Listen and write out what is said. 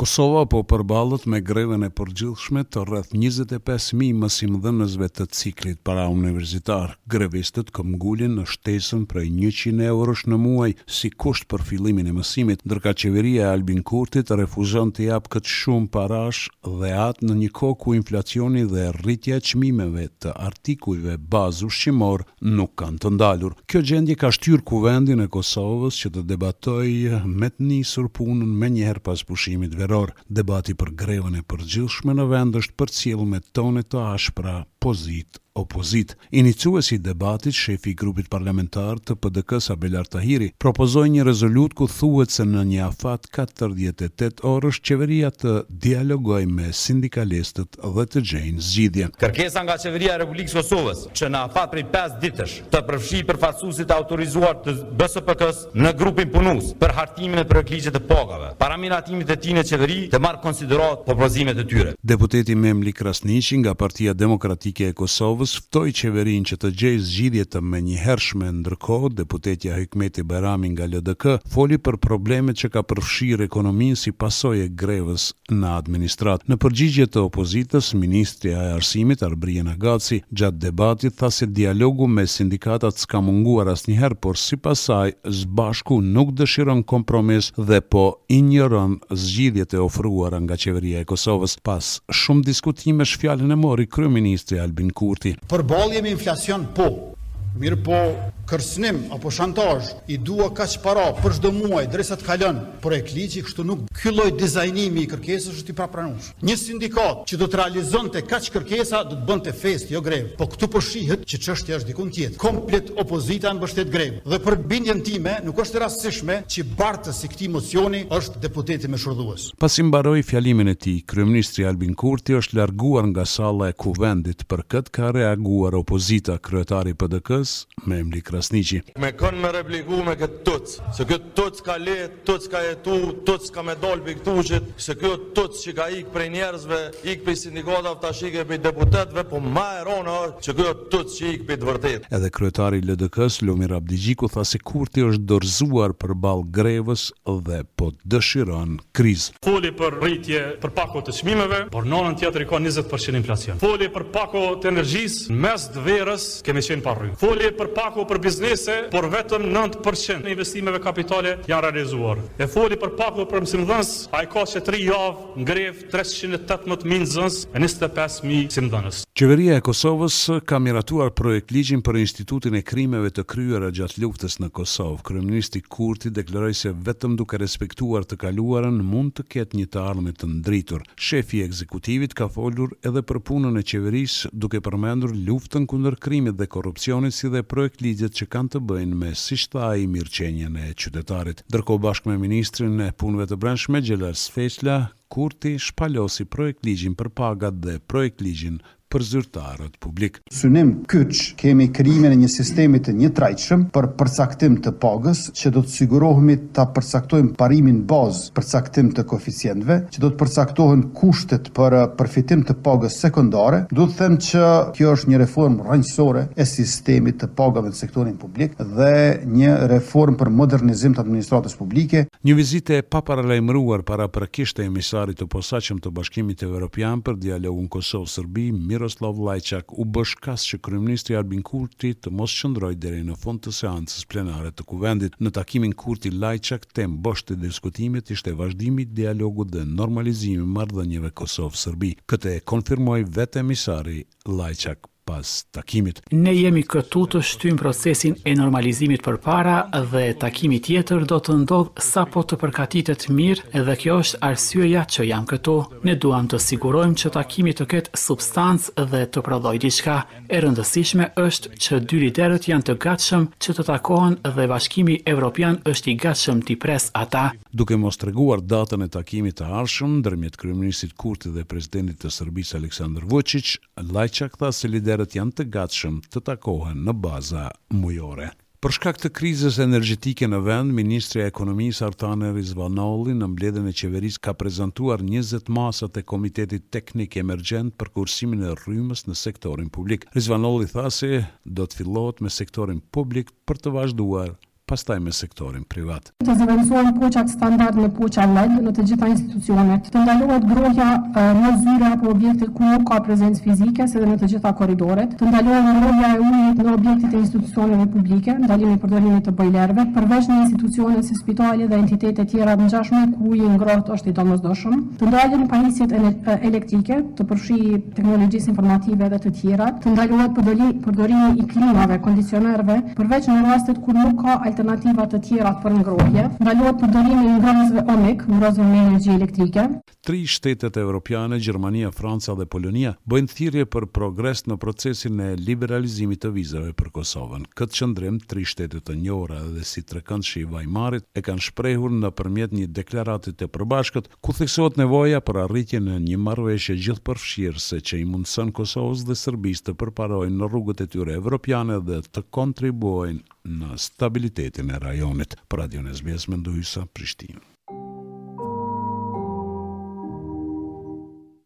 Kosova po përballet me grevën e përgjithshme të rreth njëzet e pesë mijë mësimdhënësve të ciklit parauniversitar. Grevistët këmbëngulin në shtesën prej njëqind eurosh në muaj si kusht për fillimin e mësimit, ndërkaq qeveria e Albin Kurtit refuzon të japë këtë shumë parash dhe atë në një kohë ku inflacioni dhe rritja e çmimeve të artikujve bazë ushqimorë nuk kanë të ndalur. Kjo gjendje ka shtyrë Kuvendin e Kosovës që të debatojë me të nisur punën menjëherë pas pushimit veror. Debati për grevën e përgjithshme në vend është përcjellë me tone të ashpra pozitë, opozitë. Iniciuesi i debatit, shefi i grupit parlamentar të PDK-së Abelard Tahiri, propozoi një rezolutë ku thuhet se në një afat katërdhjetë e tetë orësh qeveria të dialogojë me sindikalistët dhe të gjejnë zgjidhjen. Kërkohet nga Qeveria e Republikës së Kosovës që në afat prej pesë ditësh të përfshijë përfaqësuesit e autorizuar të BSPK-së në grupin punues për hartimin e projektligjit të pagave, para miratimit të tij në qeveri të marrë në konsideratë propozimet e tyre. Deputeti Memli Krasniqi nga Partia Demokratike e Kosovës, ftoi qeverinë që të gjejë zgjidhje të menjëhershme, ndërkohë deputetja Hykmete Bajrami nga LDK foli për problemet që ka përfshirë ekonominë si pasojë e grevës në administratë. Në përgjigje të opozitës, ministrja e Arsimit, Arbërie Nagavci, gjatë debatit tha se dialogu me sindikatat s'ka munguar asnjëherë, por sipas saj, SBASHK-u nuk dëshiron kompromis dhe po injoron zgjidhjet e ofruara nga Qeveria e Kosovës pas Shumë diskutimesh fjalën e mori kryeministri Albin Kurti. Përballje me inflacion po, mirëpo kërcënim apo shantazh, i dua kaq para për çdo muaj derisa të kalojë projektligji, kështu nuk bëhet. Ky lloj dizajnimi i kërkesës është i papranueshëm. Një sindikatë që do të realizonte kaq kërkesa do të bënte festë, jo grevë. Po këtu po shihet që çështja është diku tjetër. Komplet opozita e mbështet grevën. Dhe për bindjen time nuk është e rastësishme që bartës i këtij mocioni është deputeti me shurdhues. Pasi mbaroi fjalimin e tij, kryeministri Albin Kurti është larguar nga salla e Kuvendit, për këtë ka reaguar opozita, kryetari i PDK-së, Memli Krasniqi. Me kon me repliku me kët tuc, se ky tuc ka le, tuc ka jetu, tuc ka me dal prej ktuhit, se ky o tuc që ka ik prej njerzve, ik prej sindikatave tash ik edhe prej deputetve, po ma e rana është që ky o tuc që ik prej të vërtetës. Edhe kryetari i LDK-së, Lumir Abdixhiku tha se Kurti është dorëzuar përballë grevës dhe po dëshiron krizë. Foli për rritje për pako të çmimeve, por në anën tjetër i ka njëzet për qind inflacion. Foli për pako të energjisë, në mes të verës kemi qenë pa rrymë. Foli për pako për biznese, por vetëm nëntë për qind e investimeve kapitale janë realizuar. E foli për pako për mësimdhënës, e i ka që tri javë në grevë. Treqind e tetëmbëdhjetë mijë nxënës e njëzet e pesë mijë mësimdhënës. Qeveria e Kosovës ka miratuar projektligjin për Institutin e Krimeve të Kryera gjatë Luftës në Kosovë. Kryeministri Kurti deklaroi se vetëm duke respektuar të kaluarën mund të ketë një të ardhme të ndritur. Shefi i ekzekutivit ka folur edhe për punën e qeverisë duke përmendur luftën kundër krimit dhe korrupsionit si dhe projektligjet që kanë të bëjnë me siç tha ai mirëqenien e qytetarit. Ndërkohë bashkë me ministrin e Punëve të Brendshme, Xhelal Sveçla, Kurti shpalosi projektligjin për pagat dhe projektligjin për zyrtarët publik. Synim kyç kemi krijimin e një sistemi të njëtrajtshëm për përcaktim të pagës, që do të sigurohemi ta përcaktojmë parimin bazë për caktim të koeficientëve, që do të përcaktohen kushtet për përfitim të pagës sekondare. Duhet të them që kjo është një reformë rrënjësore e sistemit të pagave në sektorin publik dhe një reformë për modernizim të administratës publike. Një vizitë e paparalajmëruar paraprakisht e emisarit të posaçëm të Bashkimit Evropian për dialogun Kosovë-Serbi, Miroslav Lajçak, u bë shkas që kryeministri Albin Kurti të mos qëndrojë deri në fund të seancës plenare të Kuvendit. Në takimin Kurti-Lajçak, temë boshtë e diskutimit ishte vazhdimi i dialogut dhe normalizimi i marrëdhënieve Kosovë-Serbi. Këtë e konfirmoi vetë emisari Lajçak. pas takimit. Ne jemi këtu të shtyjmë procesin e normalizimit përpara dhe takimi tjetër do të ndodhë sapo të përgatitet mirë dhe kjo është arsyeja që jam këtu. Ne duam të sigurojmë që takimi të ketë substancë dhe të prodhojë diçka. E rëndësishme është që dy liderët janë të gatshëm që të takohen dhe Bashkimi Evropian është i gatshëm t'i presë ata. Duke mos treguar datën e takimit të ardhshëm ndërmjet kryeministrit Kurti dhe presidentit të Serbisë Aleksandër Vuçiç, Lajçak tha se liderët janë të gatshëm të takohen në baza mujore. Për shkak të krizës energjetike në vend, ministrja e Ekonomisë, Artane Rizvanolli, në mbledhjen e Qeverisë ka prezantuar njëzet masat e Komitetit Teknik Emergjent për kursimin e rrymës në sektorin publik. Rizvanolli tha se do të fillohet me sektorin publik për të vazhduar pastaj me sektorin privat. Të zëvendësohen poçat standard me poça led në të gjitha institucionet. Të ndalohet ngrohja në zyre apo objekte ku nuk ka prezencë fizike, si dhe në të gjitha korridoret. Të ndalohet ngrohja e ujit në objektet e institucioneve publike, ndalimi i përdorimit të bojlerëve, përveç në institucione si spitale dhe entitete tjera të ngjashme ku uji i ngrohtë është i domosdoshëm. Të ndalen pajisjet elektrike, përfshirë teknologjisë informative dhe të tjera, të ndalohet përdorimi i klimave, kondicionerëve, përveç në rastet kur nuk ka alternativa të tjera për ngrohje, ndalohet përdorimi i ngrohësve omik, ngrohësve me energji elektrike. Tri shtetet evropiane, Gjermania, Franca dhe Polonia, bëjnë thirrje për progres në procesin e liberalizimit të vizave për Kosovën. Këtë qëndrim, tri shtetet të njohura, edhe si trekëndshi i Vajmarit, e kanë shprehur nëpërmjet një deklarate të përbashkët, ku theksohet nevoja për arritjen e një marrëveshje gjithëpërfshirëse që i mundëson Kosovës dhe Serbisë të përparojnë në rrugët e tyre evropiane dhe të kontribuojnë në stabilitetin e rajonit. Për Radion SBS, Mendo Hysa, Prishtinë.